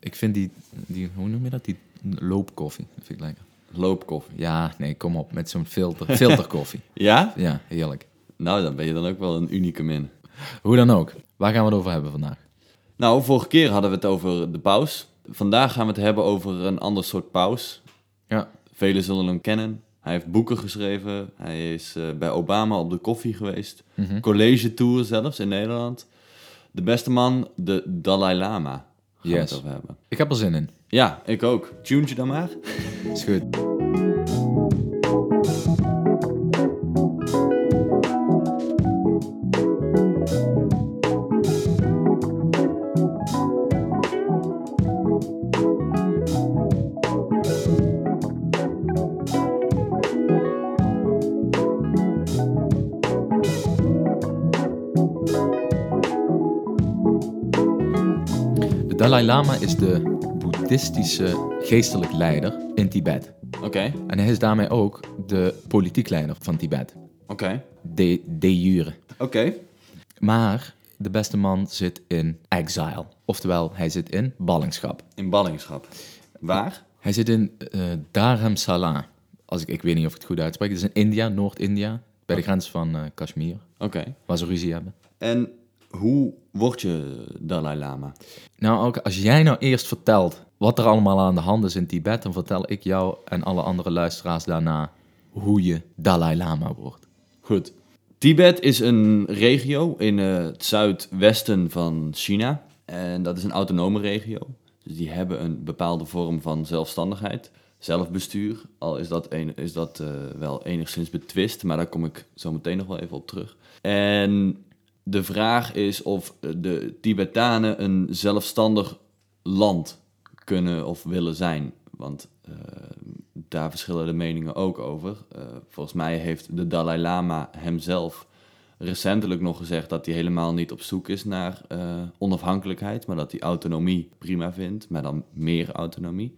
Ik vind die, die, hoe noem je dat? Die loopkoffie. Dat vind ik lekker. Loopkoffie. Ja, nee, kom op. Met zo'n filter, filterkoffie. Ja? Ja, heerlijk. Nou, dan ben je dan ook wel een unicum in. Hoe dan ook. Waar gaan we het over hebben vandaag? Nou, vorige keer hadden we het over de paus. Vandaag gaan we het hebben over een ander soort paus. Ja. Velen zullen hem kennen. Hij heeft boeken geschreven. Hij is eh, bij Obama op de koffie geweest. Mhm. College tour zelfs in Nederland. De beste man, de Dalai Lama. We Yes. het over hebben. Ik heb er zin in. Ja, ik ook. Tune je dan maar. Is goed. Dalai Lama is de boeddhistische geestelijk leider in Tibet. Oké, En hij is daarmee ook de politiek leider van Tibet. oké, De, de jure. oké. Maar de beste man zit in exile. Oftewel, hij zit in ballingschap. In ballingschap. Waar? Hij zit in eh Dharamsala. Als ik, ik weet niet of ik het goed uitspreek. Het is in India, Noord-India. Bij de grens van eh Kashmir. Oké. Waar ze ruzie hebben. En hoe word je Dalai Lama? Nou, ook als jij nou eerst vertelt wat er allemaal aan de hand is in Tibet, dan vertel ik jou en alle andere luisteraars daarna hoe je Dalai Lama wordt. Goed. Tibet is een regio in het zuidwesten van China. En dat is een autonome regio. Dus die hebben een bepaalde vorm van zelfstandigheid, zelfbestuur. Al is dat, een, is dat eh, wel enigszins betwist, maar daar kom ik zo meteen nog wel even op terug. En de vraag is of de Tibetanen een zelfstandig land kunnen of willen zijn. Want eh, daar verschillen de meningen ook over. Eh, volgens mij heeft de Dalai Lama hemzelf recentelijk nog gezegd dat hij helemaal niet op zoek is naar eh, onafhankelijkheid, maar dat hij autonomie prima vindt, maar dan meer autonomie.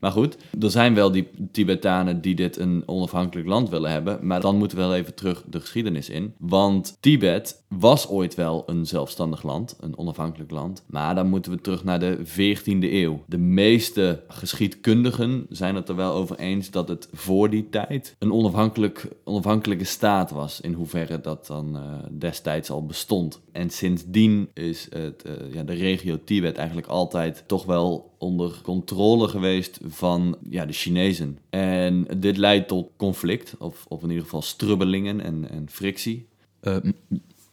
Maar goed, er zijn wel die Tibetanen die dit een onafhankelijk land willen hebben, maar dan moeten we wel even terug de geschiedenis in. Want Tibet was ooit wel een zelfstandig land, een onafhankelijk land, maar dan moeten we terug naar de 14e eeuw. De meeste geschiedkundigen zijn het er wel over eens dat het voor die tijd een onafhankelijk, onafhankelijke staat was, in hoeverre dat dan eh, destijds al bestond. En sindsdien is het, eh, ja, de regio Tibet eigenlijk altijd toch wel onder controle geweest van ja, de Chinezen. En dit leidt tot conflict, of, of in ieder geval strubbelingen en, en frictie. Eh,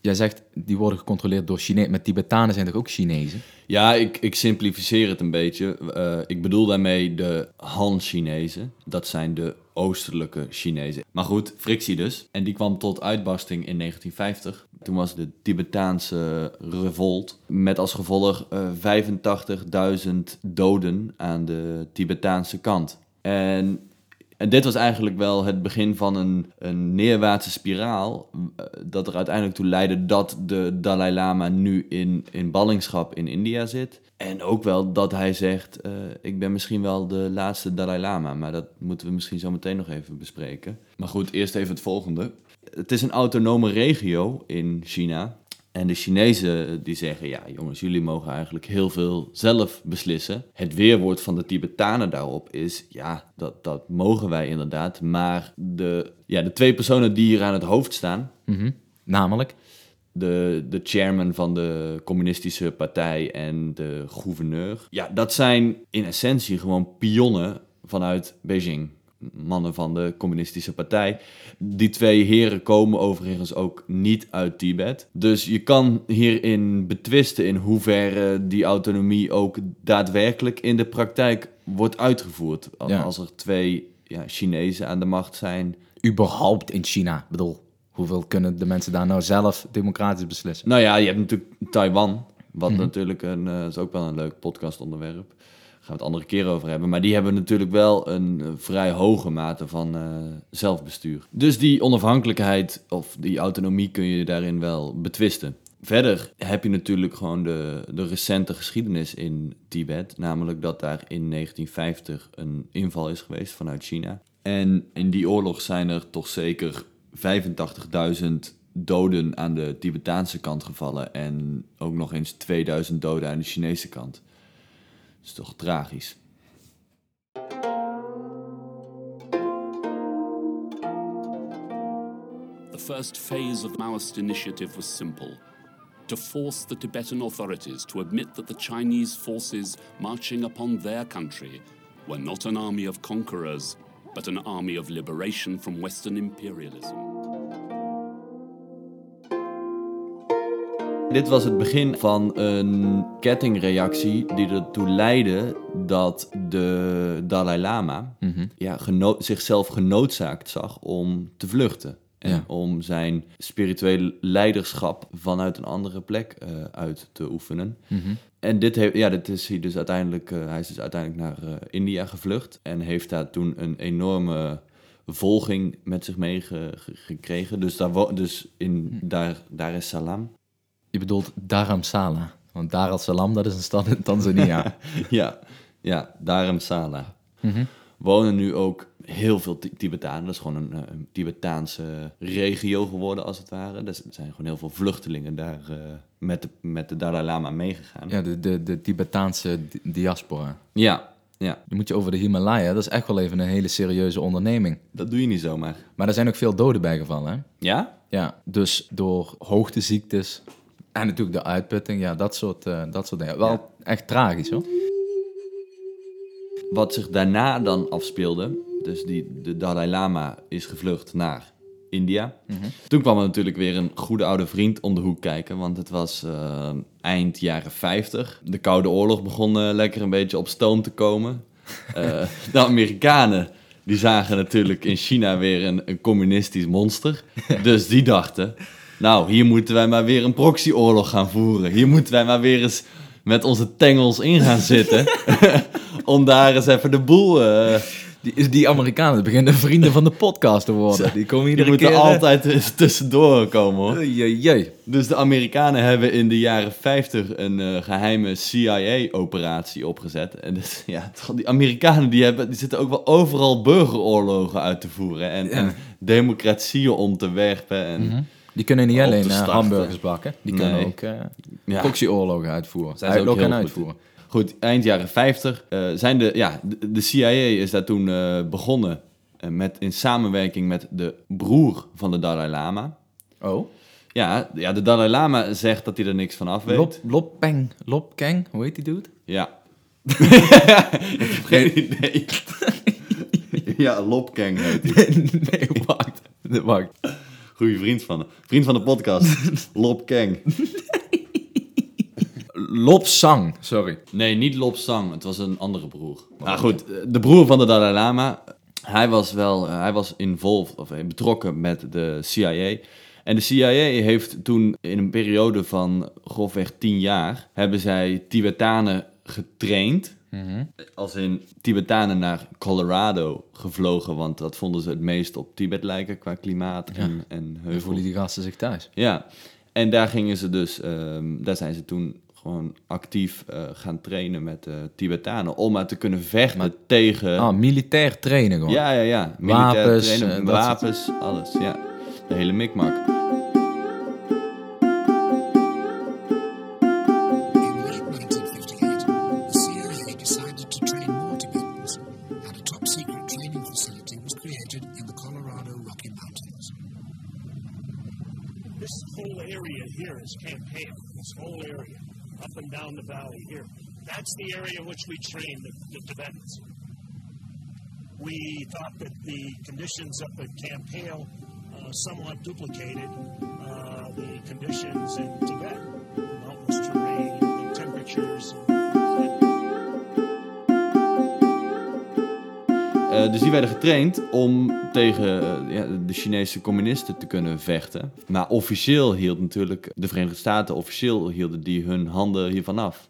jij zegt, die worden gecontroleerd door Chinezen. Maar Tibetanen zijn toch ook Chinezen? Ja, ik, ik simplificeer het een beetje. Eh, ik bedoel daarmee de Han-Chinezen. Dat zijn de oostelijke Chinezen. Maar goed, frictie dus. En die kwam tot uitbarsting in 1950. Toen was de Tibetaanse revolt. Met als gevolg eh 85.000 doden aan de Tibetaanse kant. En en dit was eigenlijk wel het begin van een, een neerwaartse spiraal. eh, Dat er uiteindelijk toe leidde dat de Dalai Lama nu in, in ballingschap in India zit. En ook wel dat hij zegt: eh, Ik ben misschien wel de laatste Dalai Lama. Maar dat moeten we misschien zo meteen nog even bespreken. Maar goed, eerst even het volgende. Het is een autonome regio in China. En de Chinezen die zeggen, ja jongens, jullie mogen eigenlijk heel veel zelf beslissen. Het weerwoord van de Tibetanen daarop is, ja, dat, dat mogen wij inderdaad. Maar de, ja, de twee personen die hier aan het hoofd staan, Mhm. Namelijk? de, de chairman van de communistische partij en de gouverneur. Ja, dat zijn in essentie gewoon pionnen vanuit Beijing. Mannen van de communistische partij. Die twee heren komen overigens ook niet uit Tibet. Dus je kan hierin betwisten in hoeverre die autonomie ook daadwerkelijk in de praktijk wordt uitgevoerd. Als, Ja. als er twee ja, Chinezen aan de macht zijn Überhaupt in China. Ik bedoel, hoeveel kunnen de mensen daar nou zelf democratisch beslissen? Nou ja, je hebt natuurlijk Taiwan, wat Mhm. natuurlijk een, eh, is ook wel een leuk podcastonderwerp. Gaan we het andere keer over hebben. Maar die hebben natuurlijk wel een eh, vrij hoge mate van eh, zelfbestuur. Dus die onafhankelijkheid of die autonomie kun je daarin wel betwisten. Verder heb je natuurlijk gewoon de, de recente geschiedenis in Tibet. Namelijk dat daar in 1950 een inval is geweest vanuit China. En in die oorlog zijn er toch zeker 85.000 doden aan de Tibetaanse kant gevallen. En ook nog eens 2000 doden aan de Chinese kant. Is toch tragisch. The first phase of the Maoist initiative was simple to force the Tibetan authorities to admit that the Chinese forces marching upon their country were not an army of conquerors, but an army of liberation from Western imperialism. Dit was het begin van een kettingreactie die ertoe leidde dat de Dalai Lama ja, geno- zichzelf genoodzaakt zag om te vluchten. En Ja. om zijn spirituele leiderschap vanuit een andere plek eh, uit te oefenen. En dit, heeft, ja, dit is hij dus uiteindelijk, eh, hij is dus uiteindelijk naar eh, India gevlucht. En heeft daar toen een enorme volging met zich meegekregen. Dus, daar, dus in Dar, Dar es Salaam. Je bedoelt Dharamsala. Want Dar es Salaam, dat is een stad in Tanzania. Ja, ja, Dharamsala. Wonen nu ook heel veel Ti- Tibetanen. Dat is gewoon een, eh, een Tibetaanse regio geworden, als het ware. Er zijn gewoon heel veel vluchtelingen daar eh, met, de, met de Dalai Lama meegegaan. ja, de, de, de Tibetaanse di- diaspora. ja, ja, Je moet je over de Himalaya, dat is echt wel even een hele serieuze onderneming. dat doe je niet zomaar. Maar er zijn ook veel doden bijgevallen, hè? Ja? Ja, dus door hoogteziektes en natuurlijk de uitputting, ja, dat soort, eh, dat soort dingen. Wel Ja. echt tragisch, hoor. Wat zich daarna dan afspeelde, dus die, de Dalai Lama is gevlucht naar India. Toen kwam er natuurlijk weer een goede oude vriend om de hoek kijken, want het was eh, eind jaren 50. De Koude Oorlog begon eh, lekker een beetje op stoom te komen. De Amerikanen die zagen natuurlijk in China weer een, een communistisch monster. Dus die dachten, nou, hier moeten wij maar weer een proxyoorlog gaan voeren. Hier moeten wij maar weer eens met onze tengels in gaan zitten. om daar eens even de boel... eh Die, die Amerikanen beginnen vrienden van de podcast te worden. Die komen die iedere moeten keer... altijd tussendoor komen hoor. Jee, jee. Dus de Amerikanen hebben in de jaren 50 een eh, geheime CIA-operatie opgezet. En dus, ja, die Amerikanen die hebben, die zitten ook wel overal burgeroorlogen uit te voeren. En, en democratieën om te werpen. En, Die kunnen niet alleen eh, hamburgers bakken. Die kunnen ook uh, Ja. proxyoorlogen uitvoeren. Zijn ze ook Uitlokken en uitvoeren. Goed, eind jaren 50 eh, zijn de, ja, de, de CIA is daar toen eh, begonnen eh, met, in samenwerking met de broer van de Dalai Lama. Oh. Ja, ja, de Dalai Lama zegt dat hij er niks van af weet. Lop, Loppeng. Lopkeng. Hoe heet die dude? Ja. ik heb geen idee. ja, Lopkeng heet hij. nee, wacht. Wacht. Goeie vriend van de, vriend van de podcast. Lopkeng. Lopsang. Sorry. Nee, niet Lopsang. Het was een andere broer. Maar goed, eh, de broer van de Dalai Lama, hij was wel, eh, hij was involved, of eh, betrokken met de CIA. En de CIA heeft toen in een periode van grofweg tien jaar, hebben zij Tibetanen getraind. Als in Tibetanen naar Colorado gevlogen, want dat vonden ze het meest op Tibet lijken qua klimaat en, en En heuvel. voelen die gasten zich thuis. Ja, en daar gingen ze dus, ehm, daar zijn ze toen gewoon actief eh, gaan trainen met eh, Tibetanen om maar te kunnen vechten tegen. Ah, militair trainen gewoon. ja, ja, ja. Militair Wapens, trainen, eh, wapens, alles. Ja, de hele mikmak. That's the area in which we train the, the Tibetans. We thought that the conditions up at Camp Hale uh, somewhat duplicated uh, the conditions in Tibet. Mountainous terrain, the temperatures. Eh, dus die werden getraind om tegen eh, ja, de Chinese communisten te kunnen vechten. Maar officieel hield natuurlijk de Verenigde Staten, officieel hielden die hun handen hiervan af.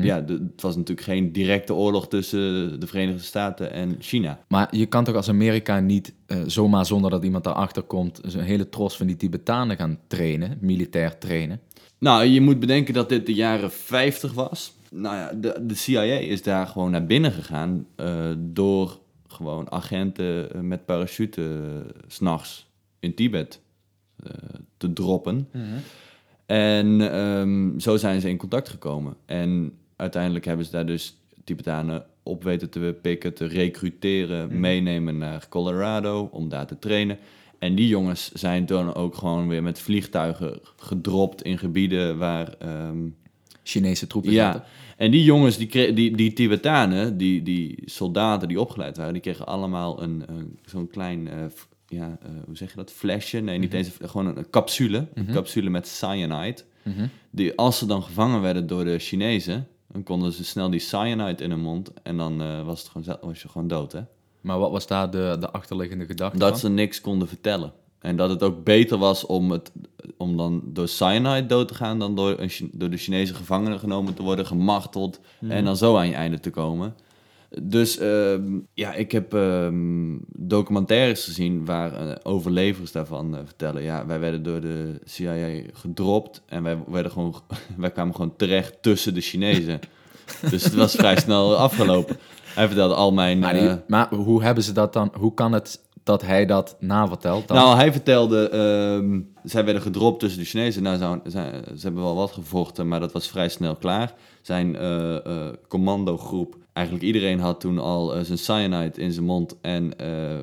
Ja, de- het was natuurlijk geen directe oorlog tussen de Verenigde Staten en China. Maar je kan toch als Amerika niet eh, zomaar zonder dat iemand daarachter komt... een hele tros van die Tibetanen gaan trainen, militair trainen. Nou, je moet bedenken dat dit de jaren 50 was. Nou ja, de, de CIA is daar gewoon naar binnen gegaan eh, door gewoon agenten eh, met parachute 's s'nachts in Tibet te droppen. En ehm, zo zijn ze in contact gekomen. En uiteindelijk hebben ze daar dus Tibetanen op weten te pikken, te recruteren, meenemen naar Colorado om daar te trainen. En die jongens zijn dan ook gewoon weer met vliegtuigen gedropt in gebieden waar... ehm, Chinese troepen ja, zaten. en die jongens, die, die, die Tibetanen, die, die soldaten die opgeleid waren, die kregen allemaal een, een, zo'n klein, eh, ja, eh, hoe zeg je dat, flesje? Nee, niet eens, een- gewoon een, een capsule. Een capsule met cyanide. Die, als ze dan gevangen werden door de Chinezen, dan konden ze snel die cyanide in hun mond en dan eh, was, het gewoon, was je gewoon dood, hè? Maar wat was daar de, de achterliggende gedachte Dat van? ze niks konden vertellen. En dat het ook beter was om, het, om dan door cyanide dood te gaan dan door, een, door de Chinese gevangenen genomen te worden, gemarteld en dan zo aan je einde te komen. Dus ehm, ja, ik heb ehm, documentaires gezien waar eh, overlevers daarvan eh, vertellen. Ja, wij werden door de CIA gedropt en wij, werden gewoon, wij kwamen gewoon terecht tussen de Chinezen. dus het was vrij snel afgelopen. Hij vertelde al mijn... Maar, die- eh, maar hoe hebben ze dat dan? Hoe kan het dat hij dat navertelt? Dan? Nou, hij vertelde, ehm, zij werden gedropt tussen de Chinezen. Nou, zou- zij- ze hebben wel wat gevochten, maar dat was vrij snel klaar. Zijn commandogroep, eigenlijk iedereen had toen al eh, zijn cyanide in zijn mond en eh,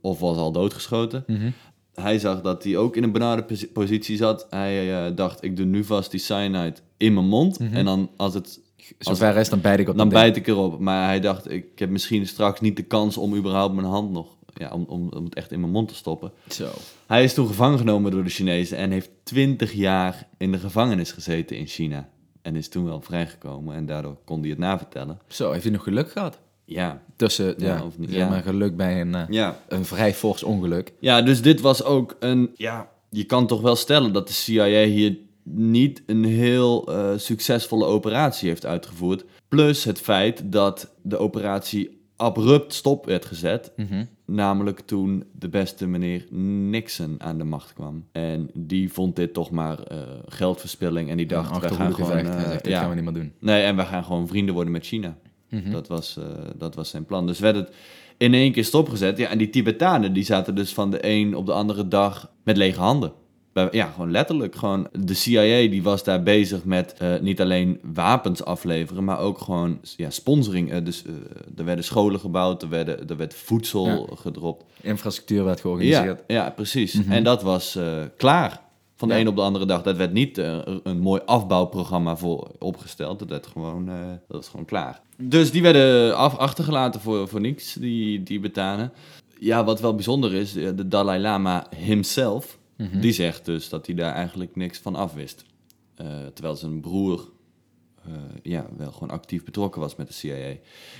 of was al doodgeschoten. Mhm. Hij zag dat hij ook in een benarde posi- positie zat. Hij eh, dacht, ik doe nu vast die cyanide in mijn mond. En dan als het... Als, Zover is, dan bijt ik op dan bijt ik erop. Maar hij dacht, ik heb misschien straks niet de kans om überhaupt mijn hand nog... Ja, om, om, om het echt in mijn mond te stoppen. Zo. Hij is toen gevangen genomen door de Chinezen en heeft 20 jaar in de gevangenis gezeten in China. En is toen wel vrijgekomen en daardoor kon hij het navertellen. Zo, heeft hij nog geluk gehad? Ja, Tussen, ja, Ja, of niet, ja. maar geluk bij een, eh, ja. een vrij fors ongeluk. Ja, dus dit was ook een... Ja, je kan toch wel stellen dat de CIA hier niet een heel eh, succesvolle operatie heeft uitgevoerd. Plus het feit dat de operatie abrupt stop werd gezet. Mhm. Namelijk toen de beste meneer Nixon aan de macht kwam. En die vond dit toch maar eh, geldverspilling. En die dacht, Een we gaan gewoon... eh, zegt, dit ja. gaan we niet meer doen. Nee, en we gaan gewoon vrienden worden met China. Mhm. Dat, was, eh, dat was zijn plan. Dus werd het in één keer stopgezet. Ja, en die Tibetanen die zaten dus van de een op de andere dag met lege handen. Ja, gewoon letterlijk. Gewoon, de CIA die was daar bezig met eh, niet alleen wapens afleveren, maar ook gewoon ja, sponsoring. Eh, dus eh, er werden scholen gebouwd, er, werden, er werd voedsel Ja. gedropt. Infrastructuur werd Ja, georganiseerd. ja, precies. En dat was klaar. Van de Ja. een op de andere dag. Dat werd niet een mooi afbouwprogramma voor opgesteld. Dat werd gewoon, dat was gewoon klaar. Dus die werden af, achtergelaten voor, voor niks, die, die betanen. Ja, wat wel bijzonder is, de Dalai Lama himself, die zegt dus dat hij daar eigenlijk niks van afwist. Eh, terwijl zijn broer eh, ja, wel gewoon actief betrokken was met de CIA.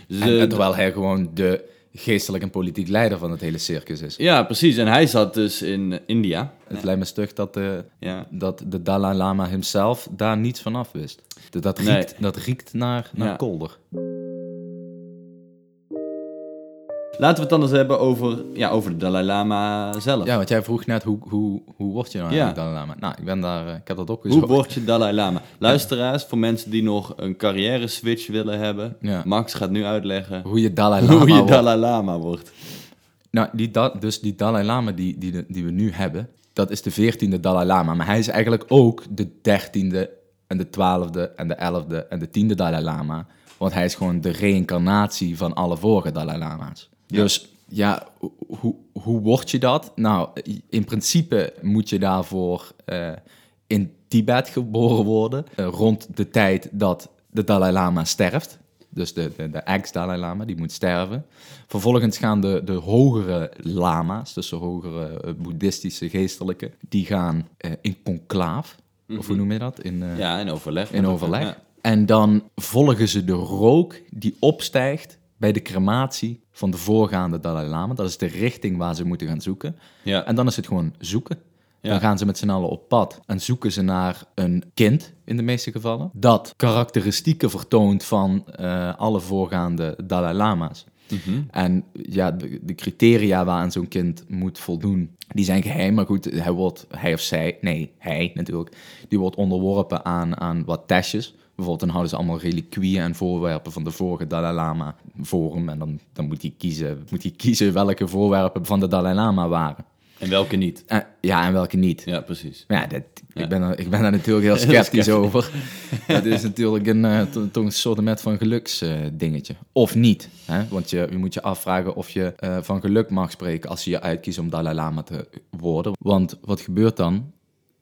Dus, En, eh, en terwijl hij gewoon de geestelijk en politiek leider van het hele circus is. ja, precies. En hij zat dus in India. Het lijkt me stug dat de, Ja. dat de Dalai Lama himself daar niets van af wist. Dat, dat, Nee. riekt, dat riekt naar, naar Ja. kolder. Laten we het dan eens hebben over, ja, over de Dalai Lama zelf. Ja, want jij vroeg net, hoe, hoe, hoe word je nou Ja. eigenlijk Dalai Lama? Nou, ik ben daar, eh, ik heb dat opgezocht. Hoe word je Dalai Lama? Luisteraars, voor mensen die nog een carrière switch willen hebben. Ja. Max gaat nu uitleggen Hoe je Dalai Lama hoe je wordt. Dalai Lama wordt. Nou, die, da- dus die Dalai Lama die, die, die we nu hebben, dat is de veertiende Dalai Lama. Maar hij is eigenlijk ook de dertiende en de twaalfde en de elfde en de tiende Dalai Lama. Want hij is gewoon de reïncarnatie van alle vorige Dalai Lama's. Dus ja, ho- hoe, hoe word je dat? Nou, in principe moet je daarvoor eh, in Tibet geboren worden. eh, rond de tijd dat de Dalai Lama sterft. Dus de, de, de ex-Dalai Lama, die moet sterven. Vervolgens gaan de, de hogere lama's, dus de hogere eh, boeddhistische geestelijke, die gaan in conclaaf. Of hoe noem je dat? In, Ja, in overleg. in overleg. Ja. En dan volgen ze de rook die opstijgt bij de crematie van de voorgaande Dalai Lama. Dat is de richting waar ze moeten gaan zoeken. Ja. En dan is het gewoon zoeken. Ja. Dan gaan ze met z'n allen op pad en zoeken ze naar een kind, in de meeste gevallen, dat karakteristieken vertoont van eh, alle voorgaande Dalai Lama's. Mhm. En ja, de, de criteria waaraan zo'n kind moet voldoen, die zijn geheim. Maar goed, hij, wordt, hij of zij, nee, hij natuurlijk, die wordt onderworpen aan, aan wat testjes. Bijvoorbeeld dan houden ze allemaal reliquieën en voorwerpen van de vorige Dalai Lama voor hem. En dan, dan moet, hij kiezen, moet hij kiezen welke voorwerpen van de Dalai Lama waren. En welke niet? Eh, ja, en welke niet. Ja, precies. Maar ja, dat, Ja. Ik, ben er, ik ben daar natuurlijk heel sceptisch over. Het is natuurlijk een, eh, to- toch een soort met van geluksdingetje. dingetje of niet. Hè? Want je, je moet je afvragen of je eh, van geluk mag spreken als je je uitkiest om Dalai Lama te worden. Want wat gebeurt dan?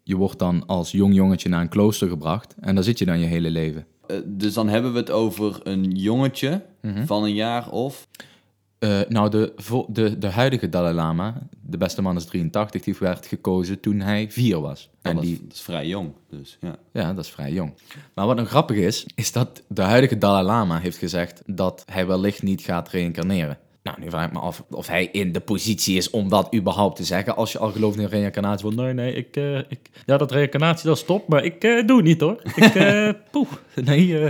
Je wordt dan als jong jongetje naar een klooster gebracht en daar zit je dan je hele leven. Eh, dus dan hebben we het over een jongetje Mhm. van een jaar of... Eh, nou, de, de, de huidige Dalai Lama, de beste man is 83, die werd gekozen toen hij vier was. En dat, die, is, dat is vrij jong, dus ja. Ja, dat is vrij jong. Maar wat nog grappig is, is dat de huidige Dalai Lama heeft gezegd dat hij wellicht niet gaat reïncarneren. Nou, nu vraag ik me af of hij in de positie is om dat überhaupt te zeggen. Als je al gelooft in reïncarnatie. Van, nee, nee, ik, eh, ik... Ja, dat reïncarnatie, dat stopt, maar ik eh, doe niet, hoor. Ik, eh poeh, nee,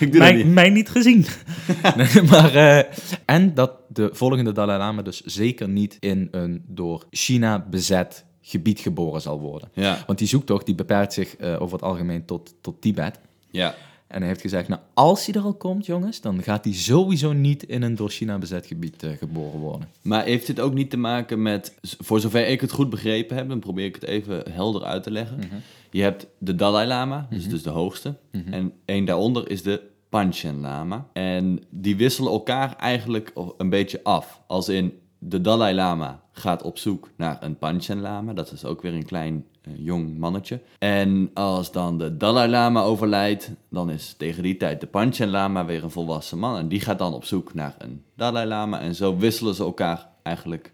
Ik doe mij, niet. mij niet gezien. Nee, maar, en dat de volgende Dalai Lama dus zeker niet in een door China bezet gebied geboren zal worden. Ja, Want die zoektocht die beperkt zich over het algemeen tot, tot Tibet. ja. En hij heeft gezegd, nou, als hij er al komt, jongens, dan gaat hij sowieso niet in een door China bezet gebied eh, geboren worden. Maar heeft dit ook niet te maken met, voor zover ik het goed begrepen heb, dan probeer ik het even helder uit te leggen. Mhm. Je hebt de Dalai Lama, dus, dus de hoogste. Mhm. En één daaronder is de Panchen Lama. En die wisselen elkaar eigenlijk een beetje af. Als in de Dalai Lama gaat op zoek naar een Panchen Lama. Dat is ook weer een klein eh, jong mannetje. En als dan de Dalai Lama overlijdt, dan is tegen die tijd de Panchen Lama weer een volwassen man. En die gaat dan op zoek naar een Dalai Lama. En zo wisselen ze elkaar eigenlijk.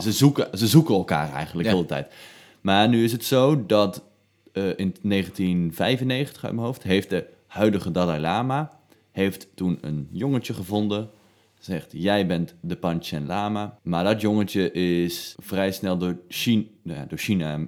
ze- zoeken, ze zoeken elkaar eigenlijk Ja. de hele tijd. Maar nu is het zo dat eh, in 1995 uit mijn hoofd heeft de huidige Dalai Lama heeft toen een jongetje gevonden. Zegt, jij bent de Panchen Lama. Maar dat jongetje is vrij snel door China, ja, door China eh,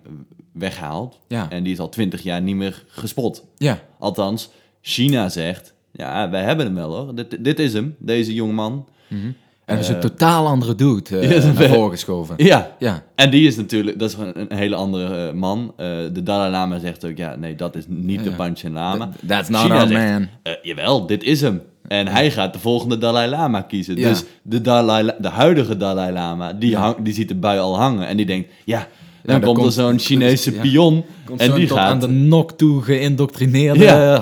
weggehaald. Ja. En die is al twintig jaar niet meer gespot. Ja, Althans, China zegt, ja, wij hebben hem wel hoor. Dit, dit is hem, deze jongeman. en dat is een totaal andere dude eh, dat naar ben- voren geschoven. Ja, Ja, En die is natuurlijk, dat is een hele andere eh, man. Eh, de Dalai Lama zegt ook, ja, nee, dat is niet de. Panchen Lama. Th- that's not China our zegt, man. eh, jawel, dit is hem. En hij gaat de volgende Dalai Lama kiezen. Ja. Dus de, Dalai, La- de huidige Dalai Lama, die, hang- die ziet de bui al hangen. En die denkt, ja, dan komt er zo'n Chinese pion. Komt en die gaat... aan de nok toe geïndoctrineerde Ja.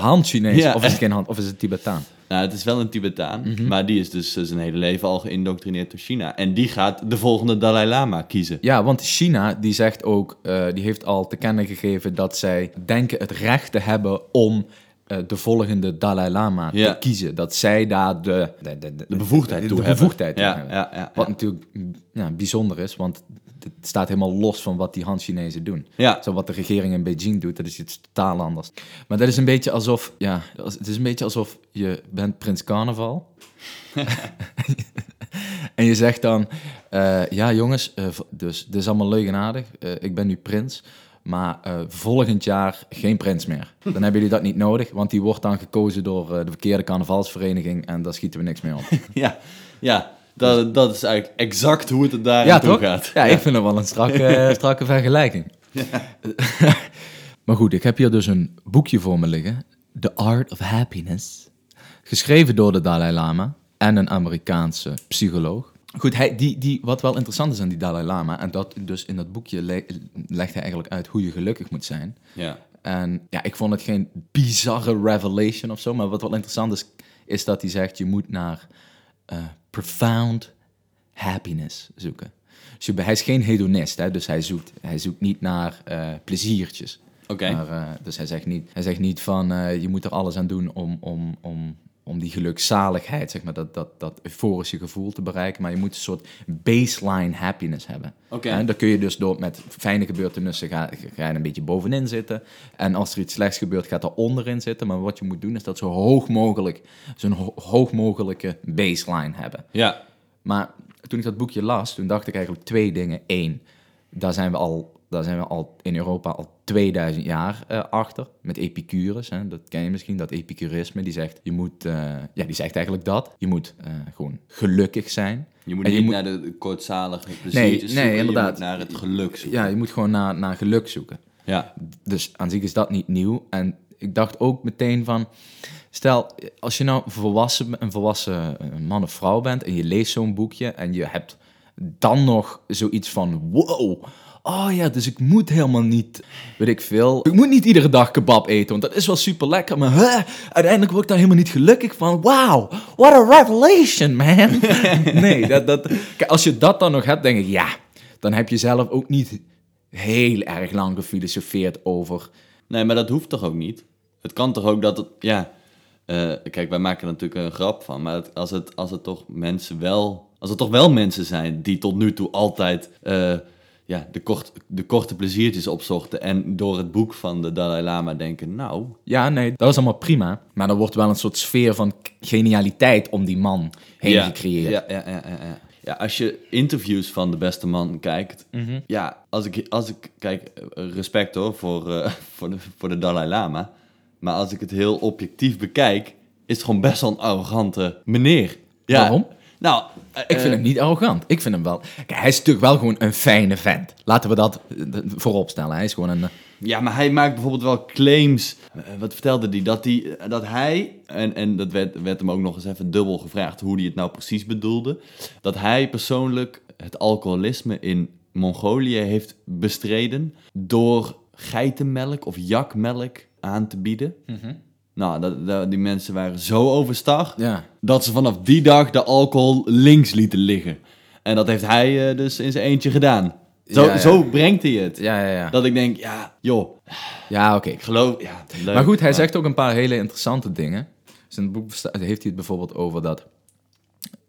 Ja. Of is het geen Han, of is het Tibetaan? Nou, het is wel een Tibetaan, Mhm. maar die is dus eh, zijn hele leven al geïndoctrineerd door China. En die gaat de volgende Dalai Lama kiezen. Ja, want China die zegt ook, eh, die heeft al te kennen gegeven dat zij denken het recht te hebben om de volgende Dalai Lama Ja. te kiezen. Dat zij daar de, de, de, De bevoegdheid de, toe de hebben. bevoegdheid Ja, hebben. ja, ja, Wat natuurlijk mm, ja, bijzonder is, want het staat helemaal los van wat die Han-Chinezen doen. Zo wat de regering in Beijing doet, dat is iets totaal anders. Maar dat is een beetje alsof, ja, het is een beetje alsof je bent prins carnaval. en je zegt dan, eh, ja jongens, eh, v- dus dit is allemaal leuk en aardig. Eh, ik ben nu prins, maar eh, volgend jaar geen prins meer. Dan hebben jullie dat niet nodig, want die wordt dan gekozen door eh, de verkeerde carnavalsvereniging en daar schieten we niks mee op. Ja, ja dat, dat is eigenlijk exact hoe het er daar Ja, toe toch? gaat. Ja, ik vind het wel een strakke, strakke vergelijking. maar goed, ik heb hier dus een boekje voor me liggen. The Art of Happiness. Geschreven door de Dalai Lama en een Amerikaanse psycholoog. Goed, hij, die, die, wat wel interessant is aan die Dalai Lama, en dat dus in dat boekje le- legt hij eigenlijk uit hoe je gelukkig moet zijn. Ja. En ja, ik vond het geen bizarre revelation of zo, maar wat wel interessant is, is dat hij zegt, je moet naar eh, profound happiness zoeken. Dus hij is geen hedonist, hè, dus hij zoekt, hij zoekt niet naar eh, pleziertjes. Oké. Maar, eh, dus hij zegt niet, hij zegt niet van, je moet er alles aan doen om, om, om, om die gelukzaligheid, zeg maar, dat, dat, dat euforische gevoel te bereiken, maar je moet een soort baseline happiness hebben. Oké. En dan kun je dus door met fijne gebeurtenissen ga, ga je een beetje bovenin zitten. En als er iets slechts gebeurt, gaat er onderin zitten. Maar wat je moet doen, is dat zo hoog mogelijk, zo'n ho- hoog mogelijke baseline hebben. Ja. Maar toen ik dat boekje las, toen dacht ik eigenlijk twee dingen. Eén, daar zijn we al, daar zijn we al in Europa al 2000 jaar eh, achter. Met Epicurus, hè, dat ken je misschien, dat epicurisme. Die zegt, je moet, eh, ja, die zegt eigenlijk dat. Je moet eh, gewoon gelukkig zijn. Je moet En niet je moet- naar de kortzalige pleziertjes nee, zoeken, inderdaad. Je moet naar het geluk zoeken. Ja, je moet gewoon naar, naar geluk zoeken. Ja. Dus aan zich is dat niet nieuw. En ik dacht ook meteen van... Stel, als je nou volwassen, een volwassen man of vrouw bent... en je leest zo'n boekje en je hebt dan nog zoiets van, wow, oh ja, dus ik moet helemaal niet, weet ik veel, ik moet niet iedere dag kebab eten, want dat is wel super lekker, maar huh, uiteindelijk word ik daar helemaal niet gelukkig van. Wow, what a revelation, man. nee, dat, dat, kijk, als je dat dan nog hebt, denk ik, ja, dan heb je zelf ook niet heel erg lang gefilosofeerd over Nee, maar dat hoeft toch ook niet? Het kan toch ook dat het, ja... eh, kijk, wij maken er natuurlijk een grap van, maar het- als, het, als het toch mensen wel... Als het toch wel mensen zijn die tot nu toe altijd eh, ja, de, kort, de korte pleziertjes opzochten en door het boek van de Dalai Lama denken, nou, Ja, nee, dat is allemaal prima. Maar er wordt wel een soort sfeer van genialiteit om die man heen ja, gecreëerd. Ja, ja, ja, ja, ja. Als je interviews van de beste man kijkt, Mhm. ja, als ik, als ik kijk, respect hoor voor, eh, voor, de, voor de Dalai Lama, maar als ik het heel objectief bekijk, is het gewoon best wel een arrogante meneer. Ja, Waarom? Nou, eh, Ik vind hem niet arrogant. Ik vind hem wel... Kijk, hij is natuurlijk wel gewoon een fijne vent. Laten we dat eh, voorop stellen. Hij is gewoon een... eh, Ja, maar hij maakt bijvoorbeeld wel claims. Eh, wat vertelde hij? Dat hij, dat hij en, en dat werd, werd hem ook nog eens even dubbel gevraagd hoe hij het nou precies bedoelde. Dat hij persoonlijk het alcoholisme in Mongolië heeft bestreden door geitenmelk of jakmelk aan te bieden. Nou, dat, dat- die mensen waren zo overstag Ja. dat ze vanaf die dag de alcohol links lieten liggen. En dat heeft hij eh, dus in zijn eentje gedaan. Zo, Ja, ja. zo brengt hij het. Ja, ja, ja. Dat ik denk, ja, joh, Ja, oké. ik geloof, ja, leuk. Maar goed, hij zegt ook een paar hele interessante dingen. Dus in het boek heeft hij het bijvoorbeeld over dat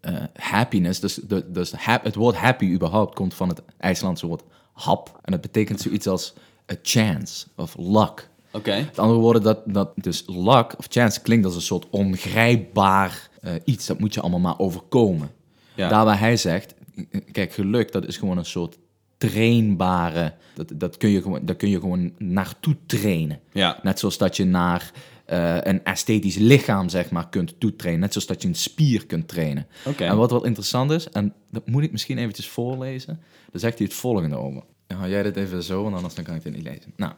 eh, happiness, dus, de, dus hap- het woord happy überhaupt komt van het IJslandse woord hap. En dat betekent zoiets als a chance of luck. Oké, Met andere woorden, dat, dat dus luck of chance klinkt als een soort ongrijpbaar eh, iets. Dat moet je allemaal maar overkomen. Ja. Daar waar hij zegt, kijk, geluk, dat is gewoon een soort trainbare, dat, dat, kun je gewoon, daar kun je gewoon naartoe trainen. Ja. Net zoals dat je naar eh, een esthetisch lichaam, zeg maar, kunt toetrainen. Net zoals dat je een spier kunt trainen. En wat wel interessant is, en dat moet ik misschien eventjes voorlezen, dan zegt hij het volgende over. Dan ga jij dit even zo, want anders dan kan ik dit niet lezen. Nou,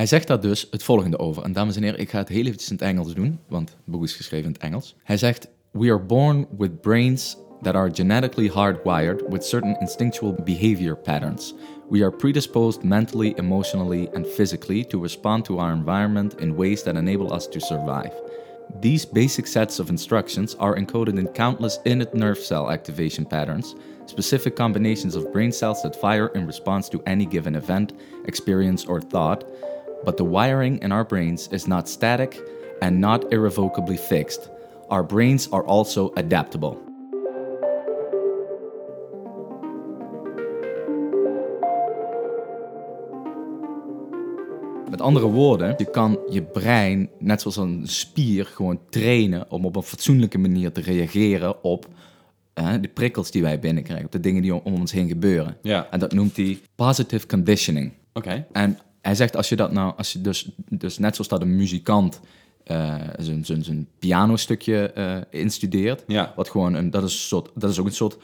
hij zegt daar dus het volgende over. En dames en heren, ik ga het heel eventjes in het Engels doen, want het boek is geschreven in het Engels. Hij zegt, We are born with brains that are genetically hardwired with certain instinctual behavior patterns. We are predisposed mentally, emotionally, and physically to respond to our environment in ways that enable us to survive. These basic sets of instructions are encoded in countless innate nerve cell activation patterns, specific combinations of brain cells that fire in response to any given event, experience, or thought. But the wiring in our brains is not static and not irrevocably fixed. Our brains are also adaptable. Met andere woorden, je kan je brein, net zoals een spier, gewoon trainen om op een fatsoenlijke manier te reageren op eh, de prikkels die wij binnenkrijgen, op de dingen die om, ons heen gebeuren. Ja. En dat noemt hij positive conditioning. oké. En hij zegt, als je dat nou, als je dus, dus net zoals dat een muzikant eh, zijn, zijn, zijn pianostukje eh instudeert, Ja. wat gewoon een, dat is, een soort, dat is ook een soort,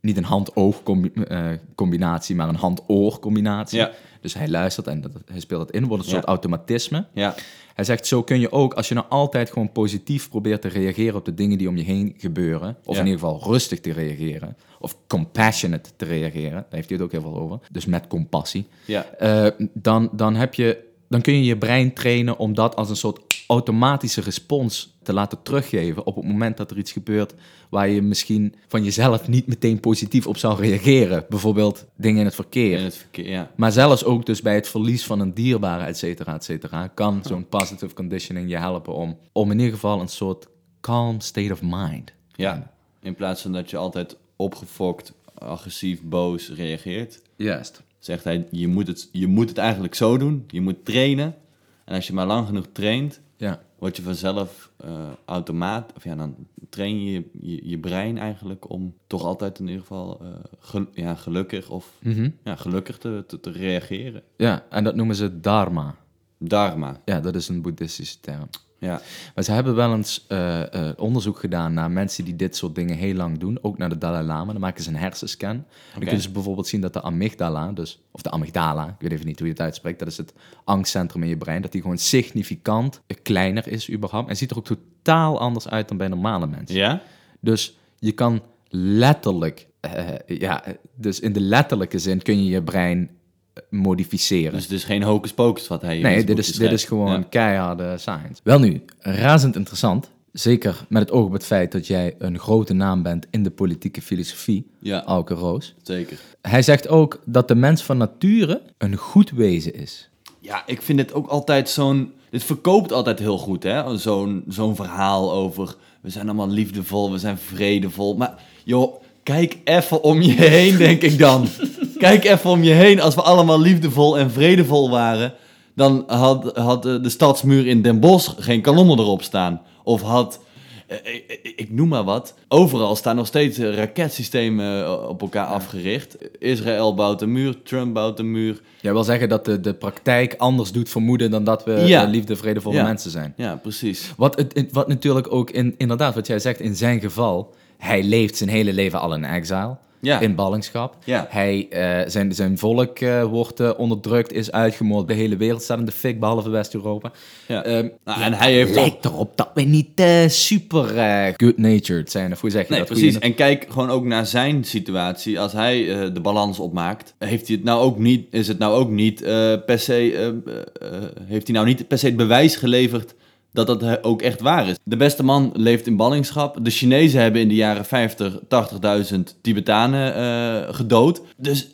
niet een hand-oog combi- eh, combinatie, maar een hand-oor combinatie. Ja. Dus hij luistert en dat, hij speelt het in, wordt een Ja. soort automatisme. Ja, Hij zegt, zo kun je ook, als je nou altijd gewoon positief probeert te reageren op de dingen die om je heen gebeuren, of Ja. in ieder geval rustig te reageren, of compassionate te reageren, daar heeft hij het ook heel veel over, dus met compassie, ja. eh, dan, dan, heb je, dan kun je je brein trainen om dat als een soort automatische respons te laten teruggeven op het moment dat er iets gebeurt waar je misschien van jezelf niet meteen positief op zou reageren. Bijvoorbeeld dingen in het verkeer. In het verkeer, ja. Maar zelfs ook dus bij het verlies van een dierbare, et cetera, et cetera, kan zo'n positive conditioning je helpen om, om in ieder geval een soort calm state of mind. Ja, in plaats van dat je altijd opgefokt, agressief, boos reageert, Juist. zegt hij, je moet, het, je moet het eigenlijk zo doen. Je moet trainen. En als je maar lang genoeg traint, Ja. word je vanzelf eh, automaat, of ja, dan train je, je je brein eigenlijk om toch altijd in ieder geval gel- ja, gelukkig of Mhm. ja, gelukkig te, te, te reageren. Ja, en dat noemen ze dharma. Dharma, Ja, dat is een boeddhistische term. Ja. Maar ze hebben wel eens eh, eh, onderzoek gedaan naar mensen die dit soort dingen heel lang doen. Ook naar de Dalai Lama. Dan maken ze een hersenscan. Dan kunnen ze bijvoorbeeld zien dat de amygdala, dus, of de amygdala, ik weet even niet hoe je het uitspreekt. Dat is het angstcentrum in je brein. Dat die gewoon significant kleiner is überhaupt. En ziet er ook totaal anders uit dan bij normale mensen. Ja? Dus je kan letterlijk eh, ja, dus in de letterlijke zin kun je je brein modificeren. Dus het is geen hocus pocus wat hij nee, dit is, dit is gewoon Ja. keiharde science. Wel nu, razend interessant. Zeker met het oog op het feit dat jij een grote naam bent in de politieke filosofie, Ja. Auke Roos. Zeker. Hij zegt ook dat de mens van nature een goed wezen is. Ja, ik vind het ook altijd zo'n... Dit verkoopt altijd heel goed, hè? Zo'n zo'n verhaal over... We zijn allemaal liefdevol, we zijn vredevol. Maar joh, kijk even om je heen, denk ik dan. kijk even om je heen. Als we allemaal liefdevol en vredevol waren... dan had, had eh, de stadsmuur in Den Bosch geen kanonnen erop staan. Of had... eh, Ik, ik- noem maar wat. Overal staan nog steeds eh, raketsystemen eh, op elkaar afgericht. Israël bouwt een muur, Trump bouwt een muur. Jij wil zeggen dat de, de praktijk anders doet vermoeden dan dat we Ja. eh, liefde, vredevolle Ja. mensen zijn. Ja, precies. Wat, wat natuurlijk ook in, inderdaad, wat jij zegt, in zijn geval, hij leeft zijn hele leven al in exile. Ja. In ballingschap. Ja. Hij, eh, zijn, zijn volk eh, wordt eh, onderdrukt, is uitgemoord. De hele wereld staat in de fik, behalve West-Europa. Ja. Ehm, Nou, en hij heeft lijkt erop dat we niet super good-natured zijn. Of hoe zeg je Nee, dat? precies. En kijk gewoon ook naar zijn situatie. Als hij de balans opmaakt, heeft hij het nou ook niet, is het nou ook niet per se, heeft hij nou niet per se het bewijs geleverd dat dat eh, ook echt waar is. De beste man leeft in ballingschap. De Chinezen hebben in de jaren 50 80.000 Tibetanen eh, gedood. Dus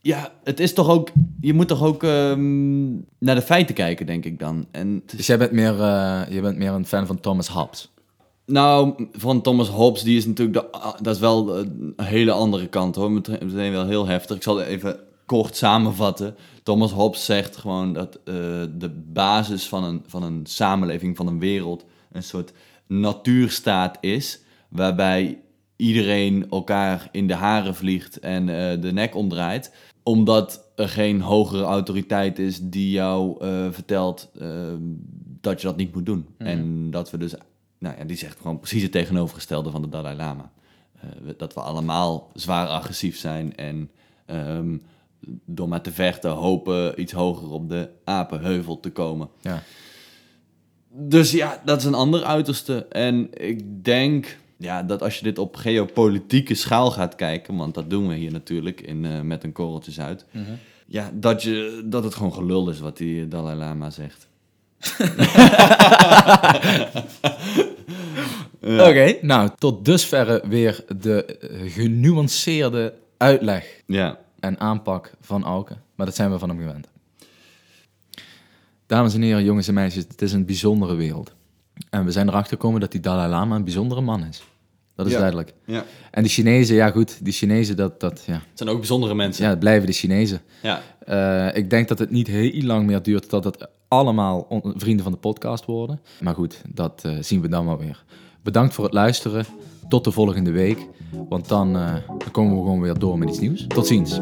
ja, het is toch ook, je moet toch ook ehm, naar de feiten kijken, denk ik dan. En is- Dus jij bent, meer, eh, jij bent meer een fan van Thomas Hobbes. Nou, van Thomas Hobbes, die is natuurlijk, de, dat is wel een hele andere kant hoor. Meteen wel heel heftig. Ik zal het even kort samenvatten. Thomas Hobbes zegt gewoon dat eh, de basis van een, van een samenleving, van een wereld, een soort natuurstaat is. Waarbij iedereen elkaar in de haren vliegt en eh, de nek omdraait. Omdat er geen hogere autoriteit is die jou eh, vertelt eh, dat je dat niet moet doen. En dat we dus, nou ja, die zegt gewoon precies het tegenovergestelde van de Dalai Lama. Dat we allemaal zwaar agressief zijn en ehm, door maar te vechten hopen iets hoger op de apenheuvel te komen. Ja. Dus ja, dat is een ander uiterste. En ik denk ja, dat als je dit op geopolitieke schaal gaat kijken, want dat doen we hier natuurlijk in, eh, met een korreltje zout, ja, dat, je, dat het gewoon gelul is wat die Dalai Lama zegt. Oké, nou, tot dusverre weer de eh, genuanceerde uitleg Ja, en aanpak van Auke. Maar dat zijn we van hem gewend. Dames en heren, jongens en meisjes, het is een bijzondere wereld. En we zijn erachter gekomen dat die Dalai Lama een bijzondere man is. Dat is Ja. duidelijk. ja. En die Chinezen, ja goed, die Chinezen, dat, dat, ja, Het zijn ook bijzondere mensen. ja, het blijven de Chinezen. Ja. Eh, ik denk dat het niet heel lang meer duurt tot het allemaal vrienden van de podcast worden. Maar goed, dat eh, zien we dan wel weer. Bedankt voor het luisteren. Tot de volgende week. Want dan, eh, dan komen we gewoon weer door met iets nieuws. Tot ziens.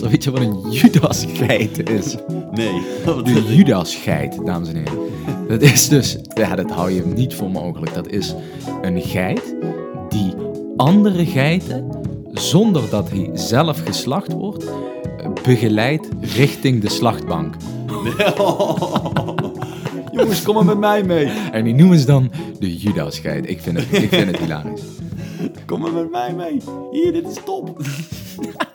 Weet je wat een Judas-geit is? Nee. De Judas-geit, dames en heren. Dat is dus... Ja, dat hou je niet voor mogelijk. Dat is een geit die andere geiten, zonder dat hij zelf geslacht wordt, begeleidt richting de slachtbank. Jongens, kom maar met mij mee. En die noemen ze dan de Judas-geit. Ik vind het, ik vind het hilarisch. Kom maar met mij mee. Hier, dit is top.